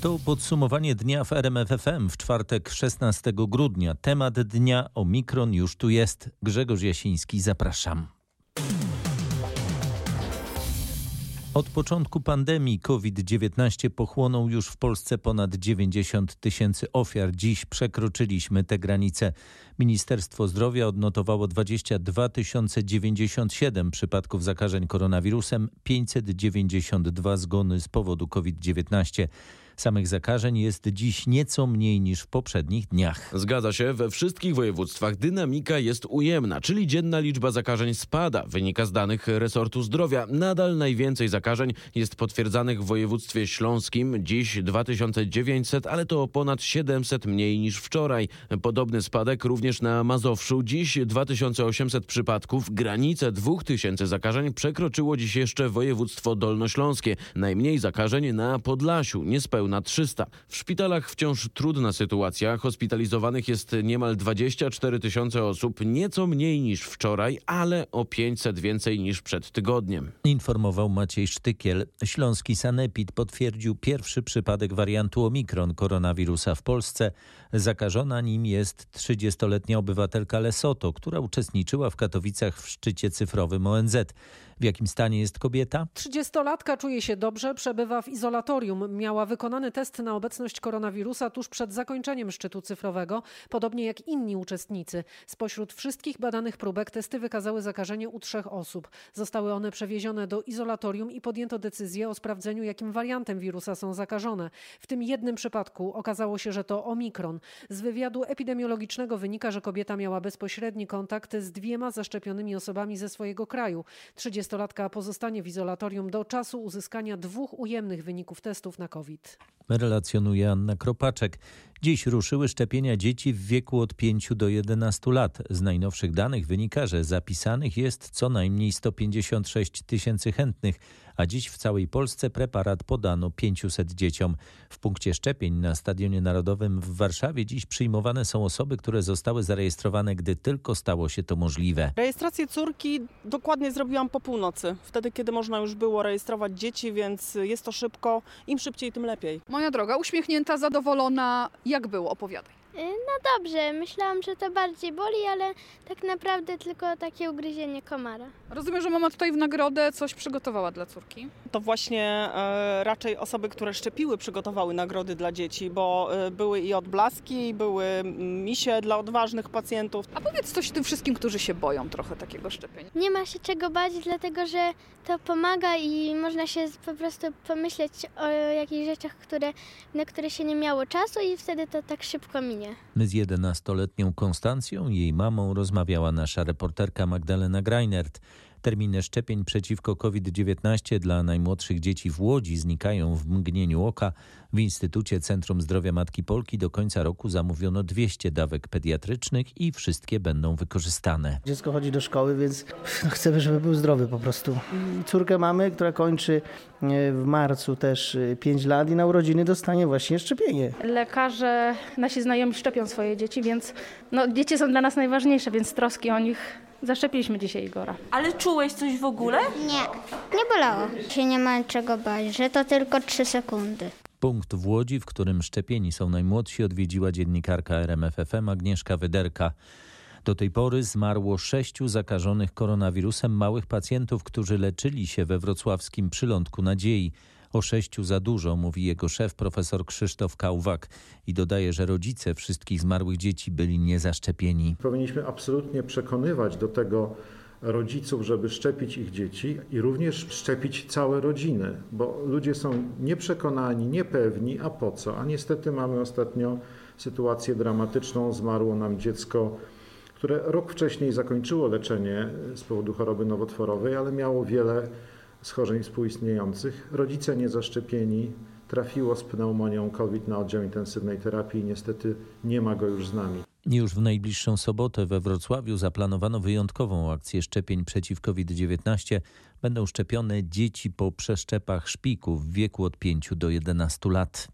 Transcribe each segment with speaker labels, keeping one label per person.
Speaker 1: To podsumowanie dnia w RMFFM w czwartek 16 grudnia. Temat dnia Omikron już tu jest. Grzegorz Jasiński, zapraszam. Od początku pandemii COVID-19 pochłonął już w Polsce ponad 90 tysięcy ofiar. Dziś przekroczyliśmy tę granicę. Ministerstwo Zdrowia odnotowało 22 097 przypadków zakażeń koronawirusem, 592 zgony z powodu COVID-19. Samych zakażeń jest dziś nieco mniej niż w poprzednich dniach.
Speaker 2: Zgadza się, we wszystkich województwach dynamika jest ujemna, czyli dzienna liczba zakażeń spada. Wynika z danych resortu zdrowia. Nadal najwięcej zakażeń jest potwierdzanych w województwie śląskim. Dziś 2900, ale to o ponad 700 mniej niż wczoraj. Podobny spadek również na Mazowszu. Dziś 2800 przypadków. Granicę 2000 zakażeń przekroczyło dziś jeszcze województwo dolnośląskie. Najmniej zakażeń na Podlasiu, niespełna na 300. W szpitalach wciąż trudna sytuacja. Hospitalizowanych jest niemal 24 tysiące osób, nieco mniej niż wczoraj, ale o 500 więcej niż przed tygodniem.
Speaker 1: Informował Maciej Sztykiel. Śląski Sanepid potwierdził pierwszy przypadek wariantu Omikron koronawirusa w Polsce. Zakażona nim jest 30-letnia obywatelka Lesoto, która uczestniczyła w Katowicach w szczycie cyfrowym ONZ. W jakim stanie jest kobieta?
Speaker 3: 30-latka czuje się dobrze, przebywa w izolatorium. Miała wykonany test na obecność koronawirusa tuż przed zakończeniem szczytu cyfrowego, podobnie jak inni uczestnicy. Spośród wszystkich badanych próbek testy wykazały zakażenie u trzech osób. Zostały one przewiezione do izolatorium i podjęto decyzję o sprawdzeniu, jakim wariantem wirusa są zakażone. W tym jednym przypadku okazało się, że to omikron. Z wywiadu epidemiologicznego wynika, że kobieta miała bezpośredni kontakt z dwiema zaszczepionymi osobami ze swojego kraju. 30-latka pozostanie w izolatorium do czasu uzyskania dwóch ujemnych wyników testów na COVID.
Speaker 1: Relacjonuje Anna Kropaczek. Dziś ruszyły szczepienia dzieci w wieku od 5 do 11 lat. Z najnowszych danych wynika, że zapisanych jest co najmniej 156 tysięcy chętnych, a dziś w całej Polsce preparat podano 500 dzieciom. W punkcie szczepień na Stadionie Narodowym w Warszawie dziś przyjmowane są osoby, które zostały zarejestrowane, gdy tylko stało się to możliwe.
Speaker 4: Rejestrację córki dokładnie zrobiłam po północy, wtedy kiedy można już było rejestrować dzieci, więc jest to szybko. Im szybciej, tym lepiej.
Speaker 5: Moja droga, uśmiechnięta, zadowolona. Jak było? Opowiadaj.
Speaker 6: No dobrze, myślałam, że to bardziej boli, ale tak naprawdę tylko takie ugryzienie komara.
Speaker 5: Rozumiem, że mama tutaj w nagrodę coś przygotowała dla córki.
Speaker 4: To właśnie e, raczej osoby, które szczepiły, przygotowały nagrody dla dzieci, bo e, były i odblaski, były misie dla odważnych pacjentów.
Speaker 5: A powiedz coś tym wszystkim, którzy się boją trochę takiego szczepienia.
Speaker 6: Nie ma się czego bać, dlatego że to pomaga i można się po prostu pomyśleć o jakichś rzeczach, które, na które się nie miało czasu i wtedy to tak szybko minie.
Speaker 1: My z 11-letnią Konstancją jej mamą rozmawiała nasza reporterka Magdalena Greinert. Terminy szczepień przeciwko COVID-19 dla najmłodszych dzieci w Łodzi znikają w mgnieniu oka. W Instytucie Centrum Zdrowia Matki Polki do końca roku zamówiono 200 dawek pediatrycznych i wszystkie będą wykorzystane.
Speaker 7: Dziecko chodzi do szkoły, więc chcemy, żeby był zdrowy po prostu. Córkę mamy, która kończy e, w marcu też 5 e, lat i na urodziny dostanie właśnie szczepienie.
Speaker 8: Lekarze, nasi znajomi szczepią swoje dzieci, więc no, dzieci są dla nas najważniejsze, więc troski o nich Zaszczepiliśmy dzisiaj Igora.
Speaker 9: Ale czułeś coś w ogóle?
Speaker 6: Nie, nie bolało. Się nie ma czego bać, że to tylko 3 sekundy.
Speaker 1: Punkt w Łodzi, w którym szczepieni są najmłodsi, odwiedziła dziennikarka RMFFM Agnieszka Wyderka. Do tej pory zmarło sześciu zakażonych koronawirusem małych pacjentów, którzy leczyli się we wrocławskim przylądku nadziei. O sześciu za dużo, mówi jego szef profesor Krzysztof Kałwak i dodaje, że rodzice wszystkich zmarłych dzieci byli niezaszczepieni.
Speaker 10: Powinniśmy absolutnie przekonywać do tego rodziców, żeby szczepić ich dzieci i również szczepić całe rodziny, bo ludzie są nieprzekonani, niepewni, a po co? A niestety mamy ostatnio sytuację dramatyczną, zmarło nam dziecko które rok wcześniej zakończyło leczenie z powodu choroby nowotworowej, ale miało wiele schorzeń współistniejących. Rodzice niezaszczepieni trafiło z pneumonią COVID na oddział intensywnej terapii i niestety nie ma go już z nami.
Speaker 1: Już w najbliższą sobotę we Wrocławiu zaplanowano wyjątkową akcję szczepień przeciw COVID-19. Będą szczepione dzieci po przeszczepach szpiku w wieku od 5 do 11 lat.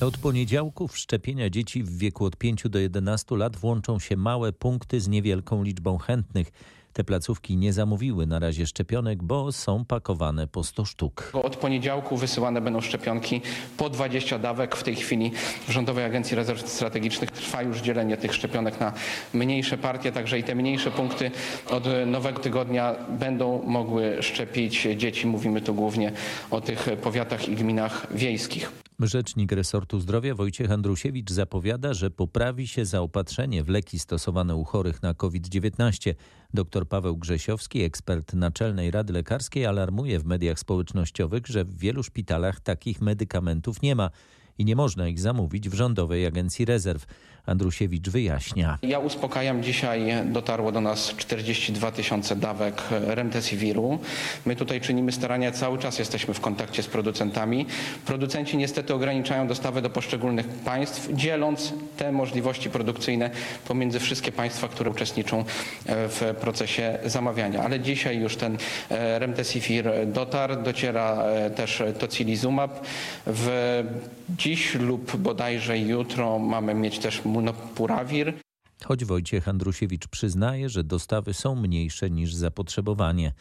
Speaker 1: Od poniedziałku szczepienia dzieci w wieku od 5 do 11 lat włączą się małe punkty z niewielką liczbą chętnych. Te placówki nie zamówiły na razie szczepionek, bo są pakowane po 100 sztuk.
Speaker 11: Od poniedziałku wysyłane będą szczepionki po 20 dawek. W tej chwili w Rządowej Agencji Rezerw Strategicznych trwa już dzielenie tych szczepionek na mniejsze partie, także i te mniejsze punkty od nowego tygodnia będą mogły szczepić dzieci. Mówimy tu głównie o tych powiatach i gminach wiejskich.
Speaker 1: Rzecznik resortu zdrowia Wojciech Andrusiewicz zapowiada, że poprawi się zaopatrzenie w leki stosowane u chorych na COVID-19. Dr Paweł Grzesiowski, ekspert Naczelnej Rady Lekarskiej, alarmuje w mediach społecznościowych, że w wielu szpitalach takich medykamentów nie ma i nie można ich zamówić w Rządowej Agencji Rezerw. Andrusiewicz wyjaśnia.
Speaker 11: Ja uspokajam, dzisiaj dotarło do nas 42 tysiące dawek remdesiviru. My tutaj czynimy starania, cały czas jesteśmy w kontakcie z producentami. Producenci niestety ograniczają dostawę do poszczególnych państw, dzieląc te możliwości produkcyjne pomiędzy wszystkie państwa, które uczestniczą w procesie zamawiania. Ale dzisiaj już ten remdesivir dotarł, dociera też tocilizumab. W dziś lub bodajże jutro mamy mieć też
Speaker 1: Choć Wojciech Andrusiewicz przyznaje, że dostawy są mniejsze niż zapotrzebowanie.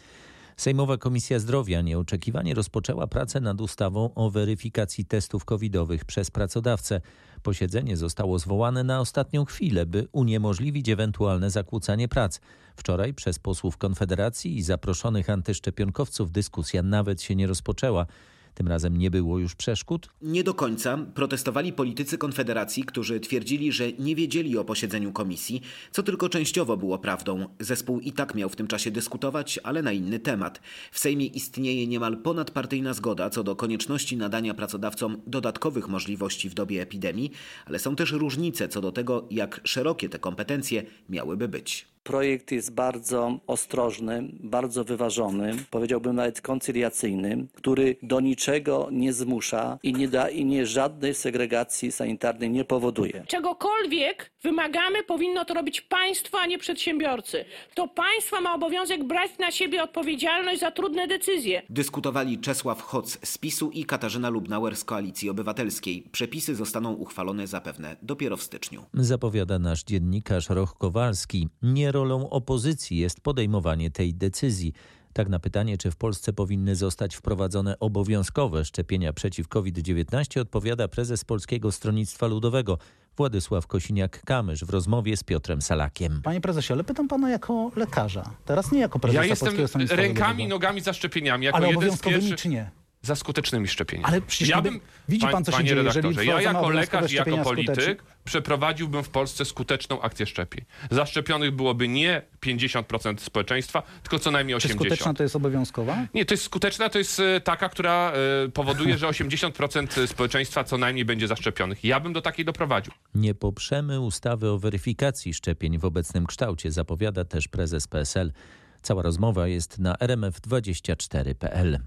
Speaker 1: Sejmowa Komisja Zdrowia nieoczekiwanie rozpoczęła pracę nad ustawą o weryfikacji testów covidowych przez pracodawcę. Posiedzenie zostało zwołane na ostatnią chwilę, by uniemożliwić ewentualne zakłócanie prac. Wczoraj przez posłów Konfederacji i zaproszonych antyszczepionkowców dyskusja nawet się nie rozpoczęła. Tym razem nie było już przeszkód?
Speaker 12: Nie do końca. Protestowali politycy Konfederacji, którzy twierdzili, że nie wiedzieli o posiedzeniu komisji, co tylko częściowo było prawdą. Zespół i tak miał w tym czasie dyskutować, ale na inny temat. W Sejmie istnieje niemal ponadpartyjna zgoda co do konieczności nadania pracodawcom dodatkowych możliwości w dobie epidemii, ale są też różnice co do tego, jak szerokie te kompetencje miałyby być.
Speaker 13: Projekt jest bardzo ostrożny, bardzo wyważony, powiedziałbym nawet koncyliacyjny, który do niczego nie zmusza i nie da i nie żadnej segregacji sanitarnej nie powoduje.
Speaker 14: Czegokolwiek wymagamy, powinno to robić państwo, a nie przedsiębiorcy. To państwo ma obowiązek brać na siebie odpowiedzialność za trudne decyzje.
Speaker 12: Dyskutowali Czesław Hoc z PiSu i Katarzyna Lubnauer z Koalicji Obywatelskiej. Przepisy zostaną uchwalone zapewne dopiero w styczniu.
Speaker 1: Zapowiada nasz dziennikarz Roch Kowalski. Nie rolą opozycji jest podejmowanie tej decyzji. Tak na pytanie, czy w Polsce powinny zostać wprowadzone obowiązkowe szczepienia przeciw COVID-19, odpowiada prezes Polskiego Stronnictwa Ludowego Władysław Kosiniak-Kamysz w rozmowie z Piotrem Salakiem.
Speaker 15: Panie prezesie, ale pytam pana jako lekarza, teraz nie jako prezesa
Speaker 16: Ja jestem
Speaker 15: Polskiego Stronnictwa
Speaker 16: rękami i
Speaker 15: Ludowego.
Speaker 16: nogami za szczepieniami. Jako
Speaker 15: Ale
Speaker 16: jeden z
Speaker 15: obowiązkowymi
Speaker 16: pierwszych
Speaker 15: czy nie?
Speaker 16: Za skutecznymi szczepieniami.
Speaker 15: Ale przecież
Speaker 16: ja bym,
Speaker 15: widzi pan, co się dzieje, jeżeli
Speaker 16: ja jako lekarz i jako polityk
Speaker 15: skutecznie.
Speaker 16: przeprowadziłbym w Polsce skuteczną akcję szczepień. Zaszczepionych byłoby nie 50% społeczeństwa, tylko co najmniej
Speaker 15: Czy
Speaker 16: 80%.
Speaker 15: skuteczna to jest obowiązkowa?
Speaker 16: Nie, to jest skuteczna, to jest e, taka, która e, powoduje, że 80% społeczeństwa co najmniej będzie zaszczepionych. Ja bym do takiej doprowadził.
Speaker 1: Nie poprzemy ustawy o weryfikacji szczepień w obecnym kształcie, zapowiada też prezes PSL. Cała rozmowa jest na rmf24.pl.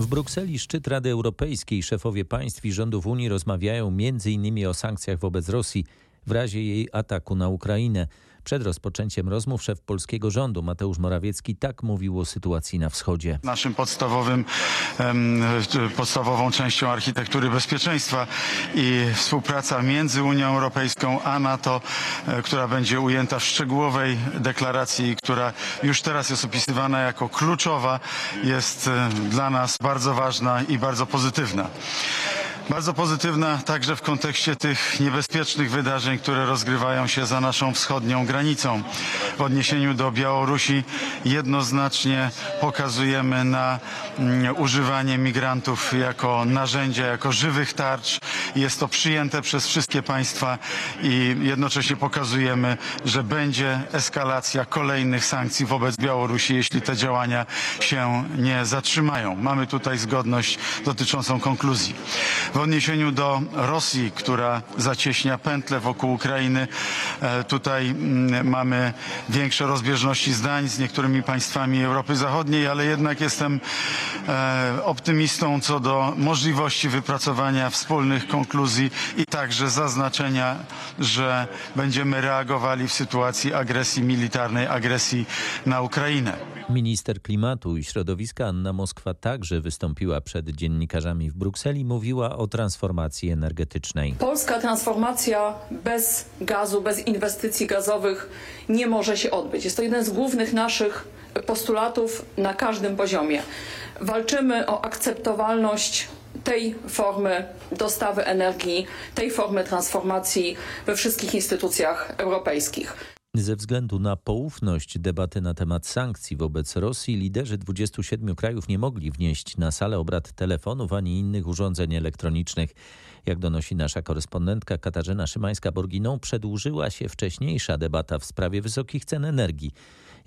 Speaker 1: W Brukseli szczyt Rady Europejskiej szefowie państw i rządów Unii rozmawiają m.in. o sankcjach wobec Rosji w razie jej ataku na Ukrainę. Przed rozpoczęciem rozmów szef polskiego rządu Mateusz Morawiecki tak mówił o sytuacji na wschodzie.
Speaker 17: Naszym podstawowym, em, podstawową częścią architektury bezpieczeństwa i współpraca między Unią Europejską a NATO, e, która będzie ujęta w szczegółowej deklaracji, która już teraz jest opisywana jako kluczowa, jest e, dla nas bardzo ważna i bardzo pozytywna. Bardzo pozytywna także w kontekście tych niebezpiecznych wydarzeń, które rozgrywają się za naszą wschodnią granicą. W odniesieniu do Białorusi jednoznacznie pokazujemy na mm, używanie migrantów jako narzędzia, jako żywych tarcz. Jest to przyjęte przez wszystkie państwa i jednocześnie pokazujemy, że będzie eskalacja kolejnych sankcji wobec Białorusi, jeśli te działania się nie zatrzymają. Mamy tutaj zgodność dotyczącą konkluzji. W odniesieniu do Rosji, która zacieśnia pętlę wokół Ukrainy, e, tutaj mm, mamy większe rozbieżności zdań z niektórymi państwami Europy Zachodniej, ale jednak jestem e, optymistą co do możliwości wypracowania wspólnych konkluzji i także zaznaczenia, że będziemy reagowali w sytuacji agresji militarnej, agresji na Ukrainę.
Speaker 1: Minister klimatu i środowiska Anna Moskwa także wystąpiła przed dziennikarzami w Brukseli. Mówiła o transformacji energetycznej.
Speaker 5: Polska transformacja bez gazu, bez inwestycji gazowych nie może się odbyć. Jest to jeden z głównych naszych postulatów na każdym poziomie. Walczymy o akceptowalność tej formy dostawy energii, tej formy transformacji we wszystkich instytucjach europejskich.
Speaker 1: Ze względu na poufność debaty na temat sankcji wobec Rosji, liderzy 27 krajów nie mogli wnieść na salę obrad telefonów ani innych urządzeń elektronicznych. Jak donosi nasza korespondentka Katarzyna Szymańska-Borginą, przedłużyła się wcześniejsza debata w sprawie wysokich cen energii.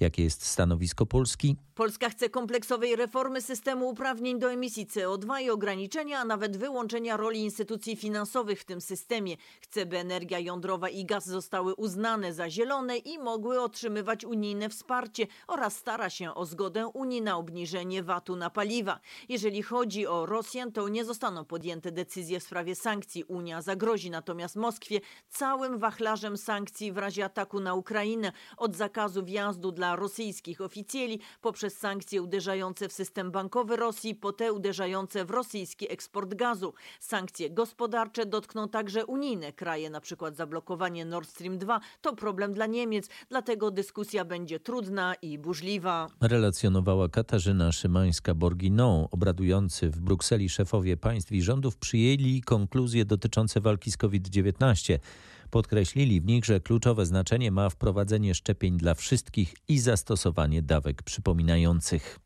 Speaker 1: Jakie jest stanowisko Polski?
Speaker 18: Polska chce kompleksowej reformy systemu uprawnień do emisji CO2 i ograniczenia, a nawet wyłączenia roli instytucji finansowych w tym systemie. Chce, by energia jądrowa i gaz zostały uznane za zielone i mogły otrzymywać unijne wsparcie oraz stara się o zgodę Unii na obniżenie VAT-u na paliwa. Jeżeli chodzi o Rosjan, to nie zostaną podjęte decyzje w sprawie sankcji. Unia zagrozi natomiast Moskwie całym wachlarzem sankcji w razie ataku na Ukrainę, od zakazu wjazdu dla rosyjskich oficjeli poprzez sankcje uderzające w system bankowy Rosji, po te uderzające w rosyjski eksport gazu. Sankcje gospodarcze dotkną także unijne kraje, na przykład zablokowanie Nord Stream 2 to problem dla Niemiec, dlatego dyskusja będzie trudna i burzliwa.
Speaker 1: Relacjonowała Katarzyna Szymańska-Borginą. Obradujący w Brukseli szefowie państw i rządów przyjęli konkluzje dotyczące walki z COVID-19. Podkreślili w nich, że kluczowe znaczenie ma wprowadzenie szczepień dla wszystkich i zastosowanie dawek przypominających.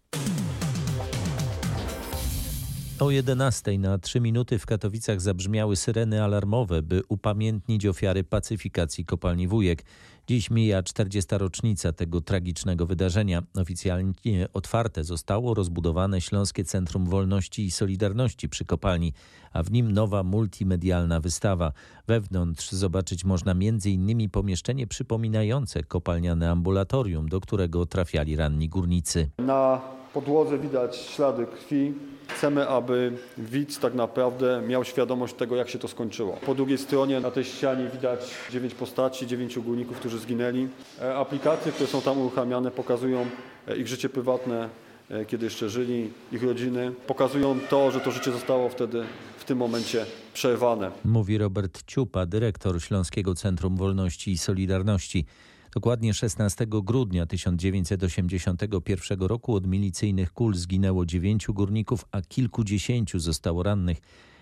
Speaker 1: O 11 na 3 minuty w Katowicach zabrzmiały syreny alarmowe, by upamiętnić ofiary pacyfikacji kopalni Wujek. Dziś mija 40. rocznica tego tragicznego wydarzenia. Oficjalnie otwarte zostało rozbudowane Śląskie Centrum Wolności i Solidarności przy kopalni, a w nim nowa multimedialna wystawa. Wewnątrz zobaczyć można m.in. pomieszczenie przypominające kopalniane ambulatorium, do którego trafiali ranni górnicy.
Speaker 19: Na podłodze widać ślady krwi. Chcemy, aby widz tak naprawdę miał świadomość tego, jak się to skończyło. Po drugiej stronie na tej ścianie widać dziewięć postaci, dziewięciu górników, którzy zginęli. E, aplikacje, które są tam uruchamiane, pokazują e, ich życie prywatne, e, kiedy jeszcze żyli, ich rodziny. Pokazują to, że to życie zostało wtedy w tym momencie przerwane.
Speaker 1: Mówi Robert Ciupa, dyrektor Śląskiego Centrum Wolności i Solidarności. Dokładnie 16 grudnia 1981 roku od milicyjnych kul zginęło dziewięciu górników, a kilkudziesięciu zostało rannych.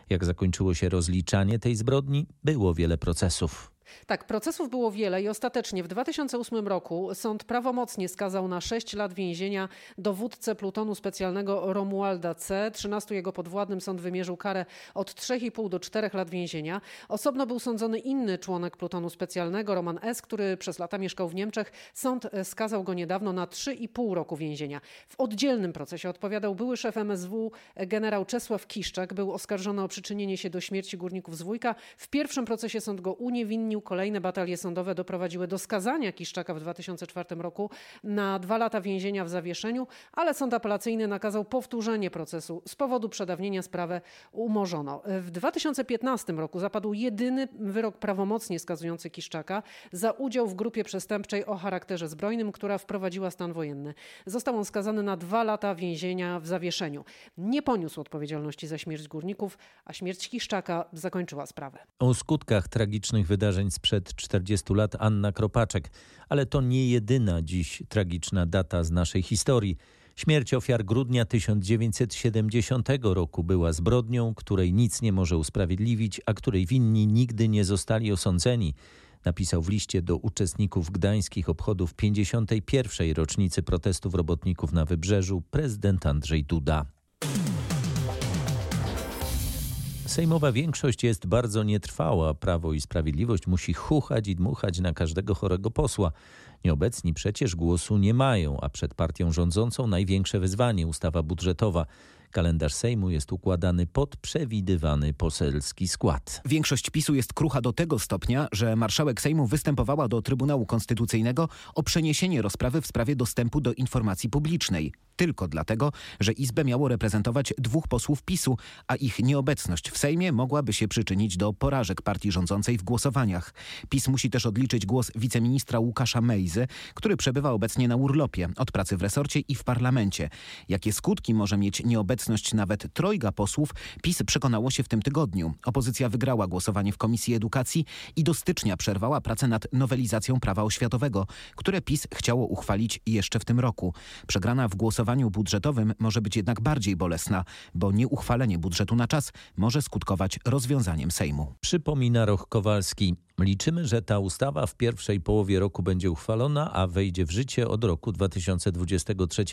Speaker 1: Jak zakończyło się rozliczanie tej zbrodni, było wiele procesów.
Speaker 3: Tak, procesów było wiele i ostatecznie w 2008 roku sąd prawomocnie skazał na 6 lat więzienia dowódcę plutonu specjalnego Romualda C. 13 jego podwładnym sąd wymierzył karę od 3,5 do 4 lat więzienia. Osobno był sądzony inny członek plutonu specjalnego, Roman S., który przez lata mieszkał w Niemczech. Sąd skazał go niedawno na 3,5 roku więzienia. W oddzielnym procesie odpowiadał były szef MSW generał Czesław Kiszczak. Był oskarżony o przyczynienie się do śmierci górników z. W pierwszym procesie sąd go uniewinnił Kolejne batalie sądowe doprowadziły do skazania Kiszczaka w 2004 roku na dwa lata więzienia w zawieszeniu, ale sąd apelacyjny nakazał powtórzenie procesu. Z powodu przedawnienia sprawę umorzono. W 2015 roku zapadł jedyny wyrok prawomocnie skazujący Kiszczaka za udział w grupie przestępczej o charakterze zbrojnym, która wprowadziła stan wojenny. Został on skazany na dwa lata więzienia w zawieszeniu. Nie poniósł odpowiedzialności za śmierć górników, a śmierć Kiszczaka zakończyła sprawę.
Speaker 1: O skutkach tragicznych wydarzeń sprzed 40 lat Anna Kropaczek, ale to nie jedyna dziś tragiczna data z naszej historii. Śmierć ofiar grudnia 1970 roku była zbrodnią, której nic nie może usprawiedliwić, a której winni nigdy nie zostali osądzeni. Napisał w liście do uczestników gdańskich obchodów 51. rocznicy protestów robotników na Wybrzeżu prezydent Andrzej Duda. Sejmowa większość jest bardzo nietrwała. Prawo i Sprawiedliwość musi chuchać i dmuchać na każdego chorego posła. Nieobecni przecież głosu nie mają, a przed partią rządzącą największe wyzwanie ustawa budżetowa. Kalendarz Sejmu jest układany pod przewidywany poselski skład.
Speaker 12: Większość PiSu jest krucha do tego stopnia, że marszałek Sejmu występowała do Trybunału Konstytucyjnego o przeniesienie rozprawy w sprawie dostępu do informacji publicznej. Tylko dlatego, że Izbę miało reprezentować dwóch posłów PiSu, a ich nieobecność w Sejmie mogłaby się przyczynić do porażek partii rządzącej w głosowaniach. PiS musi też odliczyć głos wiceministra Łukasza Mejzy, który przebywa obecnie na urlopie od pracy w resorcie i w parlamencie. Jakie skutki może mieć nieobecność nawet trojga posłów, PiS przekonało się w tym tygodniu. Opozycja wygrała głosowanie w Komisji Edukacji i do stycznia przerwała pracę nad nowelizacją prawa oświatowego, które PiS chciało uchwalić jeszcze w tym roku. Przegrana w głosowaniu budżetowym może być jednak bardziej bolesna, bo nieuchwalenie budżetu na czas może skutkować rozwiązaniem Sejmu.
Speaker 1: Przypomina Roch Kowalski. Liczymy, że ta ustawa w pierwszej połowie roku będzie uchwalona, a wejdzie w życie od roku 2023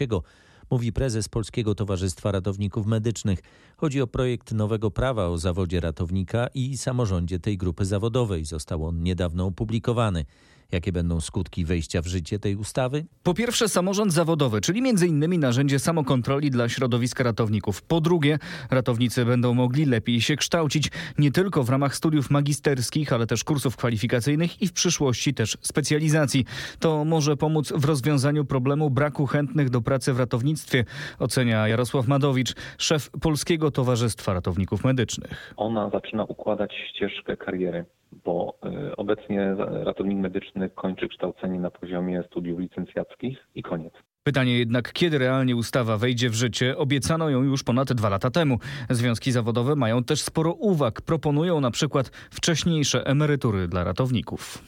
Speaker 1: mówi prezes Polskiego Towarzystwa Ratowników Medycznych. Chodzi o projekt nowego prawa o zawodzie ratownika i samorządzie tej grupy zawodowej. Został on niedawno opublikowany. Jakie będą skutki wejścia w życie tej ustawy?
Speaker 20: Po pierwsze samorząd zawodowy, czyli m.in. narzędzie samokontroli dla środowiska ratowników. Po drugie ratownicy będą mogli lepiej się kształcić nie tylko w ramach studiów magisterskich, ale też kursów kwalifikacyjnych i w przyszłości też specjalizacji. To może pomóc w rozwiązaniu problemu braku chętnych do pracy w ratownictwie, ocenia Jarosław Madowicz, szef Polskiego Towarzystwa Ratowników Medycznych.
Speaker 21: Ona zaczyna układać ścieżkę kariery bo y, obecnie ratownik medyczny kończy kształcenie na poziomie studiów licencjackich i koniec.
Speaker 20: Pytanie jednak, kiedy realnie ustawa wejdzie w życie? Obiecano ją już ponad dwa lata temu. Związki zawodowe mają też sporo uwag. Proponują na przykład wcześniejsze emerytury dla ratowników.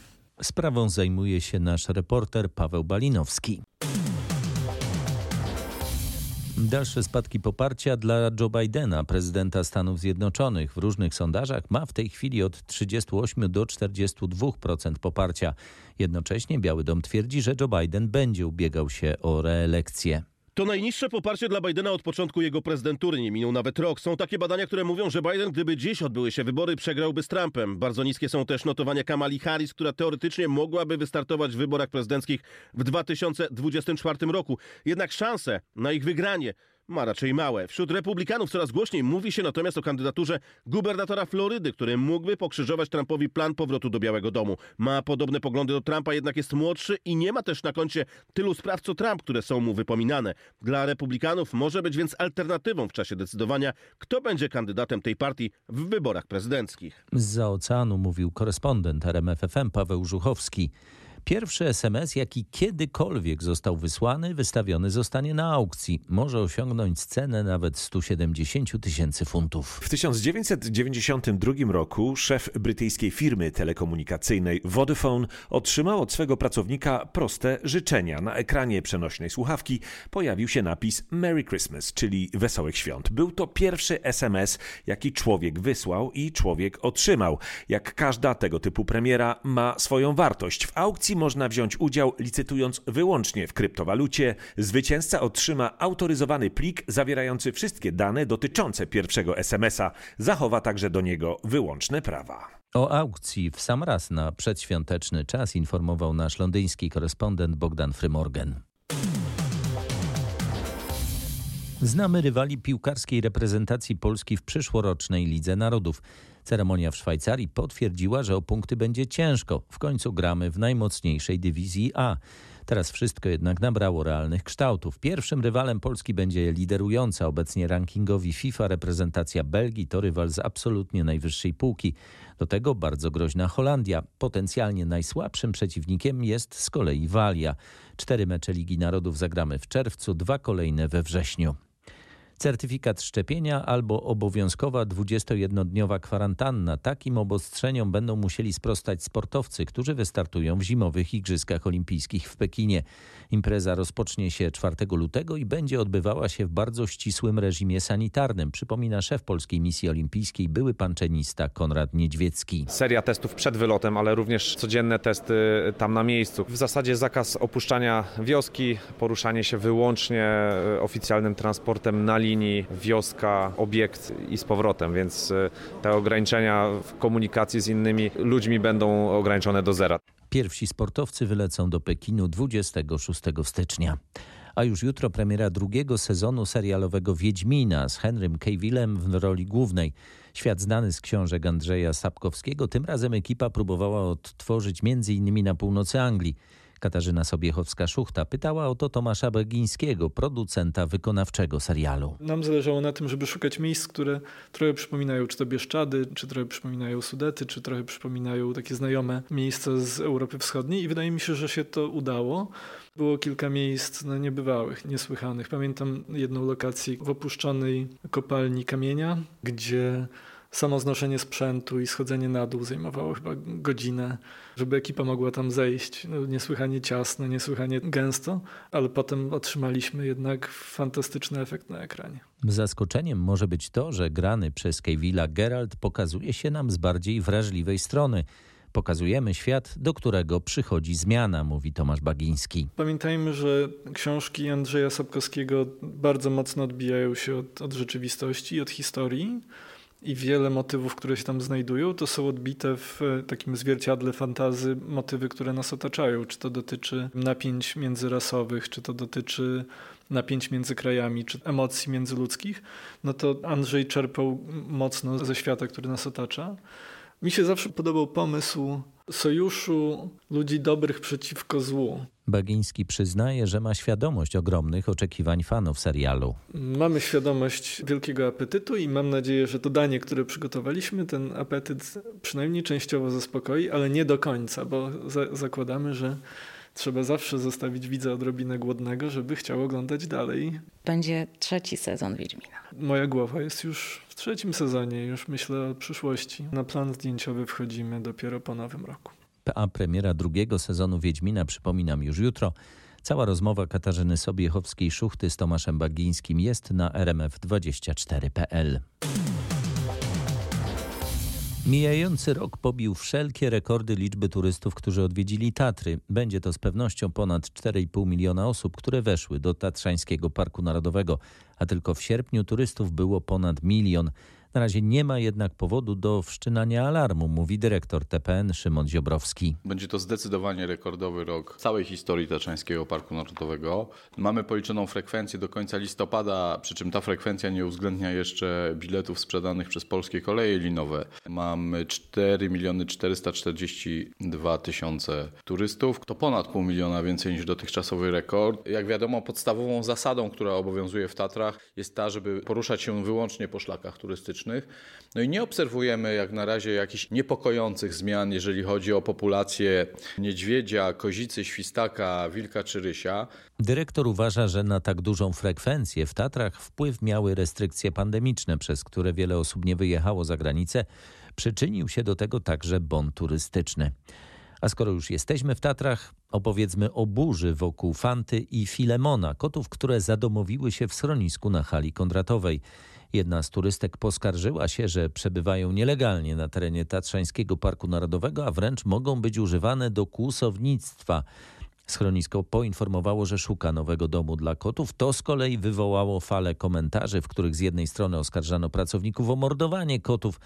Speaker 1: Sprawą zajmuje się nasz reporter Paweł Balinowski. Dalsze spadki poparcia dla Joe Bidena, prezydenta Stanów Zjednoczonych. W różnych sondażach ma w tej chwili od 38 do 42% poparcia. Jednocześnie Biały Dom twierdzi, że Joe Biden będzie ubiegał się o reelekcję.
Speaker 22: To najniższe poparcie dla Bidena od początku jego prezydentury. Nie minął nawet rok. Są takie badania, które mówią, że Biden, gdyby dziś odbyły się wybory, przegrałby z Trumpem. Bardzo niskie są też notowania Kamali Harris, która teoretycznie mogłaby wystartować w wyborach prezydenckich w 2024 roku. Jednak szanse na ich wygranie ma raczej małe. Wśród republikanów coraz głośniej mówi się natomiast o kandydaturze gubernatora Florydy, który mógłby pokrzyżować Trumpowi plan powrotu do Białego Domu. Ma podobne poglądy do Trumpa, jednak jest młodszy i nie ma też na koncie tylu spraw co Trump, które są mu wypominane. Dla republikanów może być więc alternatywą w czasie decydowania, kto będzie kandydatem tej partii w wyborach prezydenckich.
Speaker 1: Z oceanu mówił korespondent RMFFM Paweł Żuchowski. Pierwszy SMS, jaki kiedykolwiek został wysłany, wystawiony zostanie na aukcji. Może osiągnąć cenę nawet 170 tysięcy funtów.
Speaker 23: W 1992 roku szef brytyjskiej firmy telekomunikacyjnej Vodafone otrzymał od swego pracownika proste życzenia. Na ekranie przenośnej słuchawki pojawił się napis Merry Christmas, czyli Wesołych Świąt. Był to pierwszy SMS, jaki człowiek wysłał i człowiek otrzymał. Jak każda tego typu premiera ma swoją wartość. W aukcji można wziąć udział licytując wyłącznie w kryptowalucie. Zwycięzca otrzyma autoryzowany plik zawierający wszystkie dane dotyczące pierwszego SMS-a. Zachowa także do niego wyłączne prawa.
Speaker 1: O aukcji w sam raz na przedświąteczny czas informował nasz londyński korespondent Bogdan Frymorgan. Znamy rywali piłkarskiej reprezentacji Polski w przyszłorocznej Lidze Narodów. Ceremonia w Szwajcarii potwierdziła, że o punkty będzie ciężko. W końcu gramy w najmocniejszej dywizji A. Teraz wszystko jednak nabrało realnych kształtów. Pierwszym rywalem Polski będzie liderująca obecnie rankingowi FIFA reprezentacja Belgii. To rywal z absolutnie najwyższej półki. Do tego bardzo groźna Holandia. Potencjalnie najsłabszym przeciwnikiem jest z kolei Walia. Cztery mecze Ligi Narodów zagramy w czerwcu, dwa kolejne we wrześniu certyfikat szczepienia albo obowiązkowa 21-dniowa kwarantanna. Takim obostrzeniom będą musieli sprostać sportowcy, którzy wystartują w zimowych Igrzyskach Olimpijskich w Pekinie. Impreza rozpocznie się 4 lutego i będzie odbywała się w bardzo ścisłym reżimie sanitarnym, przypomina szef Polskiej Misji Olimpijskiej, były panczynista Konrad Niedźwiecki.
Speaker 24: Seria testów przed wylotem, ale również codzienne testy tam na miejscu. W zasadzie zakaz opuszczania wioski, poruszanie się wyłącznie oficjalnym transportem na linii wioska, obiekt i z powrotem, więc e, te ograniczenia w komunikacji z innymi ludźmi będą ograniczone do zera.
Speaker 1: Pierwsi sportowcy wylecą do Pekinu 26 stycznia. A już jutro premiera drugiego sezonu serialowego Wiedźmina z Henrym Cavillem w roli głównej. Świat znany z książek Andrzeja Sapkowskiego, tym razem ekipa próbowała odtworzyć m.in. na północy Anglii. Katarzyna Sobiechowska-Szuchta pytała o to Tomasza Begińskiego, producenta wykonawczego serialu.
Speaker 25: Nam zależało na tym, żeby szukać miejsc, które trochę przypominają czy to Bieszczady, czy trochę przypominają Sudety, czy trochę przypominają takie znajome miejsca z Europy Wschodniej i wydaje mi się, że się to udało. Było kilka miejsc no, niebywałych, niesłychanych. Pamiętam jedną lokację w opuszczonej kopalni kamienia, gdzie samo znoszenie sprzętu i schodzenie na dół zajmowało chyba godzinę, żeby ekipa mogła tam zejść. No, niesłychanie ciasno, niesłychanie gęsto, ale potem otrzymaliśmy jednak fantastyczny efekt na ekranie.
Speaker 1: Zaskoczeniem może być to, że grany przez Kevilla Geralt pokazuje się nam z bardziej wrażliwej strony. Pokazujemy świat, do którego przychodzi zmiana, mówi Tomasz Bagiński.
Speaker 25: Pamiętajmy, że książki Andrzeja Sapkowskiego bardzo mocno odbijają się od, od rzeczywistości i od historii i wiele motywów, które się tam znajdują, to są odbite w takim zwierciadle fantazy motywy, które nas otaczają. Czy to dotyczy napięć międzyrasowych, czy to dotyczy napięć między krajami, czy emocji międzyludzkich, no to Andrzej czerpał mocno ze świata, który nas otacza. Mi się zawsze podobał pomysł sojuszu ludzi dobrych przeciwko złu.
Speaker 1: Bagiński przyznaje, że ma świadomość ogromnych oczekiwań fanów serialu.
Speaker 25: Mamy świadomość wielkiego apetytu i mam nadzieję, że to danie, które przygotowaliśmy, ten apetyt przynajmniej częściowo zaspokoi, ale nie do końca, bo za zakładamy, że trzeba zawsze zostawić widza odrobinę głodnego, żeby chciał oglądać dalej.
Speaker 26: Będzie trzeci sezon Wiedźmina.
Speaker 25: Moja głowa jest już w trzecim sezonie, już myślę o przyszłości. Na plan zdjęciowy wchodzimy dopiero po nowym roku.
Speaker 1: A premiera drugiego sezonu Wiedźmina przypominam już jutro. Cała rozmowa Katarzyny Sobiechowskiej-Szuchty z Tomaszem Bagińskim jest na rmf24.pl. Mijający rok pobił wszelkie rekordy liczby turystów, którzy odwiedzili Tatry. Będzie to z pewnością ponad 4,5 miliona osób, które weszły do Tatrzańskiego Parku Narodowego, a tylko w sierpniu turystów było ponad milion. Na razie nie ma jednak powodu do wszczynania alarmu, mówi dyrektor TPN Szymon Ziobrowski.
Speaker 27: Będzie to zdecydowanie rekordowy rok całej historii Tatrzańskiego Parku Narodowego. Mamy policzoną frekwencję do końca listopada, przy czym ta frekwencja nie uwzględnia jeszcze biletów sprzedanych przez polskie koleje linowe. Mamy 4 miliony 442 tysiące turystów. To ponad pół miliona więcej niż dotychczasowy rekord. Jak wiadomo, podstawową zasadą, która obowiązuje w Tatrach jest ta, żeby poruszać się wyłącznie po szlakach turystycznych. No i nie obserwujemy jak na razie jakichś niepokojących zmian, jeżeli chodzi o populację niedźwiedzia, kozicy, świstaka, wilka czy rysia.
Speaker 1: Dyrektor uważa, że na tak dużą frekwencję w Tatrach wpływ miały restrykcje pandemiczne, przez które wiele osób nie wyjechało za granicę. Przyczynił się do tego także bon turystyczny. A skoro już jesteśmy w Tatrach, opowiedzmy o burzy wokół Fanty i Filemona, kotów, które zadomowiły się w schronisku na hali Kondratowej. Jedna z turystek poskarżyła się, że przebywają nielegalnie na terenie Tatrzańskiego Parku Narodowego, a wręcz mogą być używane do kłusownictwa. Schronisko poinformowało, że szuka nowego domu dla kotów. To z kolei wywołało falę komentarzy, w których z jednej strony oskarżano pracowników o mordowanie kotów,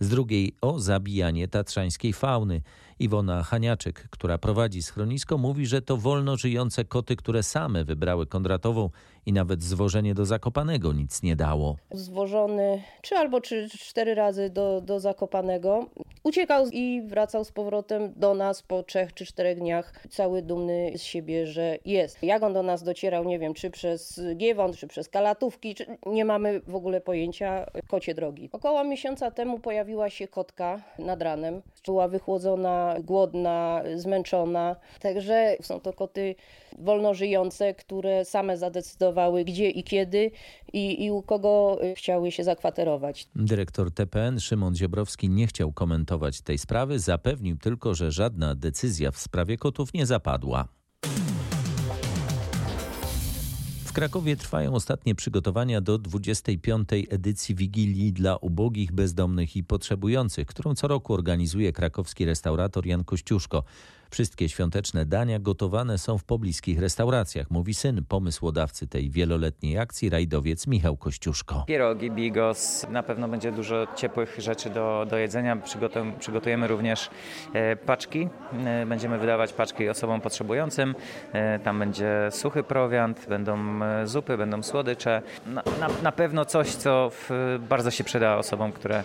Speaker 1: z drugiej o zabijanie tatrzańskiej fauny. Iwona Haniaczyk, która prowadzi schronisko, mówi, że to wolno żyjące koty, które same wybrały Kondratową i nawet zwożenie do Zakopanego nic nie dało.
Speaker 28: Zwożony trzy albo trzy, cztery razy do, do Zakopanego. Uciekał i wracał z powrotem do nas po trzech czy czterech dniach, cały dumny z siebie, że jest. Jak on do nas docierał, nie wiem, czy przez Giewon, czy przez Kalatówki, czy... nie mamy w ogóle pojęcia kocie drogi. Około miesiąca temu pojawiła się kotka nad ranem. Była wychłodzona, głodna, zmęczona. Także są to koty wolno żyjące, które same zadecydowały gdzie i kiedy i, i u kogo chciały się zakwaterować.
Speaker 1: Dyrektor TPN Szymon Ziobrowski nie chciał komentować tej sprawy, zapewnił tylko, że żadna decyzja w sprawie kotów nie zapadła. Krakowie trwają ostatnie przygotowania do 25. edycji Wigilii dla ubogich, bezdomnych i potrzebujących, którą co roku organizuje krakowski restaurator Jan Kościuszko. Wszystkie świąteczne dania gotowane są w pobliskich restauracjach, mówi syn pomysłodawcy tej wieloletniej akcji, rajdowiec Michał Kościuszko.
Speaker 29: Pierogi, bigos, na pewno będzie dużo ciepłych rzeczy do, do jedzenia. Przygotujemy, również e, paczki. E, będziemy wydawać paczki osobom potrzebującym. E, tam będzie suchy prowiant, będą zupy, będą słodycze. Na, na, na pewno coś, co w, bardzo się przyda osobom, które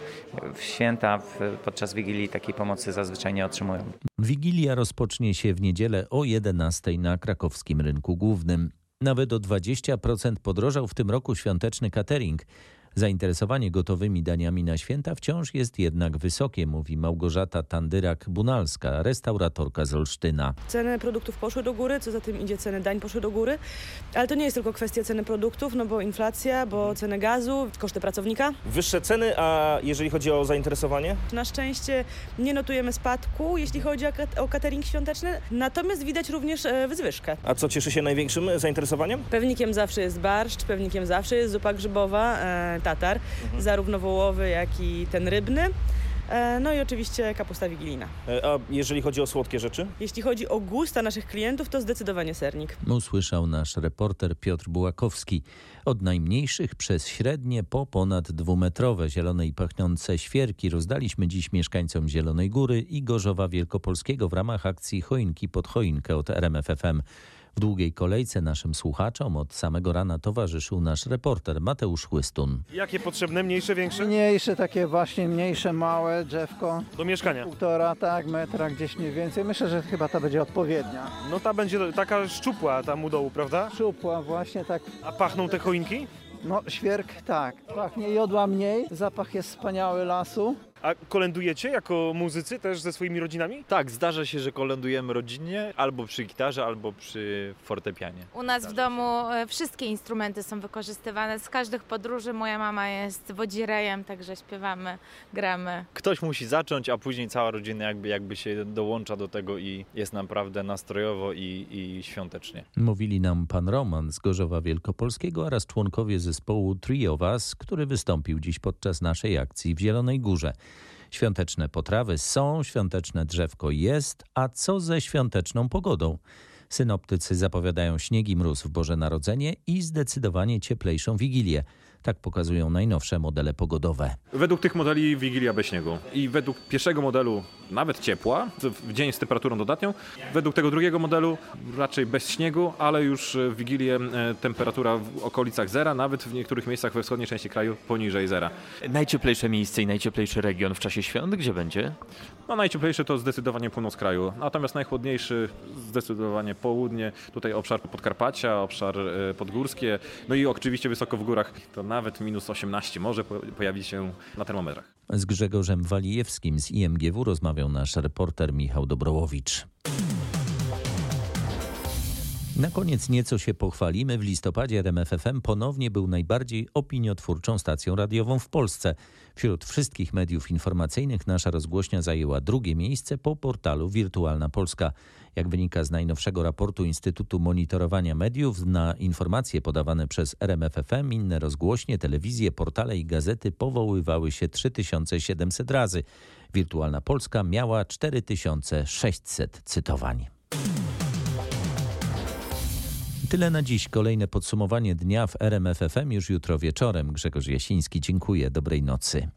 Speaker 29: w święta, w, podczas Wigilii takiej pomocy zazwyczaj nie otrzymują.
Speaker 1: Wigilia rozpocznie się w niedzielę o 11 na krakowskim rynku głównym. Nawet o 20% podrożał w tym roku świąteczny catering. Zainteresowanie gotowymi daniami na święta wciąż jest jednak wysokie, mówi Małgorzata Tandyrak-Bunalska, restauratorka z Olsztyna.
Speaker 30: Ceny produktów poszły do góry, co za tym idzie ceny dań poszły do góry, ale to nie jest tylko kwestia ceny produktów, no bo inflacja, bo ceny gazu, koszty pracownika.
Speaker 31: Wyższe ceny, a jeżeli chodzi o zainteresowanie?
Speaker 30: Na szczęście nie notujemy spadku, jeśli chodzi o, catering świąteczny, natomiast widać również e, wzwyżkę.
Speaker 31: A co cieszy się największym zainteresowaniem?
Speaker 30: Pewnikiem zawsze jest barszcz, pewnikiem zawsze jest zupa grzybowa, e, tatar, mhm. zarówno wołowy, jak i ten rybny. E, no i oczywiście kapusta wigilijna.
Speaker 31: E, a jeżeli chodzi o słodkie rzeczy?
Speaker 30: Jeśli chodzi o gusta naszych klientów, to zdecydowanie sernik.
Speaker 1: Usłyszał nasz reporter Piotr Bułakowski. Od najmniejszych przez średnie po ponad dwumetrowe zielone i pachnące świerki rozdaliśmy dziś mieszkańcom Zielonej Góry i Gorzowa Wielkopolskiego w ramach akcji Choinki pod choinkę od RMFFM. W długiej kolejce naszym słuchaczom od samego rana towarzyszył nasz reporter Mateusz Chłystun.
Speaker 22: Jakie potrzebne? Mniejsze, większe?
Speaker 15: Mniejsze, takie właśnie mniejsze, małe drzewko.
Speaker 22: Do mieszkania?
Speaker 15: Półtora, tak, metra, gdzieś mniej więcej. Myślę, że chyba ta będzie odpowiednia.
Speaker 22: No ta będzie taka szczupła tam u dołu, prawda?
Speaker 15: Szczupła, właśnie tak.
Speaker 22: A pachną te choinki?
Speaker 15: No świerk tak. Pachnie jodła mniej, zapach jest wspaniały lasu.
Speaker 22: A kolendujecie jako muzycy też ze swoimi rodzinami?
Speaker 32: Tak, zdarza się, że kolendujemy rodzinnie albo przy gitarze, albo przy fortepianie.
Speaker 33: U nas w domu e, wszystkie instrumenty są wykorzystywane. Z każdych podróży moja mama jest wodzirejem, także śpiewamy, gramy.
Speaker 32: Ktoś musi zacząć, a później cała rodzina jakby, jakby się dołącza do tego i jest naprawdę nastrojowo i, i świątecznie.
Speaker 1: Mówili nam pan Roman z Gorzowa Wielkopolskiego oraz członkowie zespołu Trio Was, który wystąpił dziś podczas naszej akcji w Zielonej Górze. Świąteczne potrawy są, świąteczne drzewko jest, a co ze świąteczną pogodą? Synoptycy zapowiadają śnieg i mróz w Boże Narodzenie i zdecydowanie cieplejszą Wigilię. Tak pokazują najnowsze modele pogodowe.
Speaker 22: Według tych modeli Wigilia bez śniegu. I według pierwszego modelu nawet ciepła, w dzień z temperaturą dodatnią. Według tego drugiego modelu raczej bez śniegu, ale już w Wigilię e, temperatura w okolicach zera, nawet w niektórych miejscach we wschodniej części kraju poniżej zera.
Speaker 34: Najcieplejsze miejsce i najcieplejszy region w czasie świąt gdzie będzie?
Speaker 22: No najcieplejszy to zdecydowanie północ kraju, natomiast najchłodniejszy zdecydowanie południe, tutaj obszar Podkarpacia, obszar e, podgórskie, no i oczywiście wysoko w górach to nawet minus 18 może pojawić się na termometrach.
Speaker 1: Z Grzegorzem Walijewskim z IMGW rozmawiał nasz reporter Michał Dobrołowicz. Na koniec nieco się pochwalimy. W listopadzie RMFFM ponownie był najbardziej opiniotwórczą stacją radiową w Polsce. Wśród wszystkich mediów informacyjnych nasza rozgłośnia zajęła drugie miejsce po portalu Wirtualna Polska. Jak wynika z najnowszego raportu Instytutu Monitorowania Mediów, na informacje podawane przez RMFFM inne rozgłośnie, telewizje, portale i gazety powoływały się 3700 razy. Wirtualna Polska miała 4600 cytowań. Tyle na dziś. Kolejne podsumowanie dnia w RMFFM już jutro wieczorem. Grzegorz Jasiński, dziękuję. Dobrej nocy.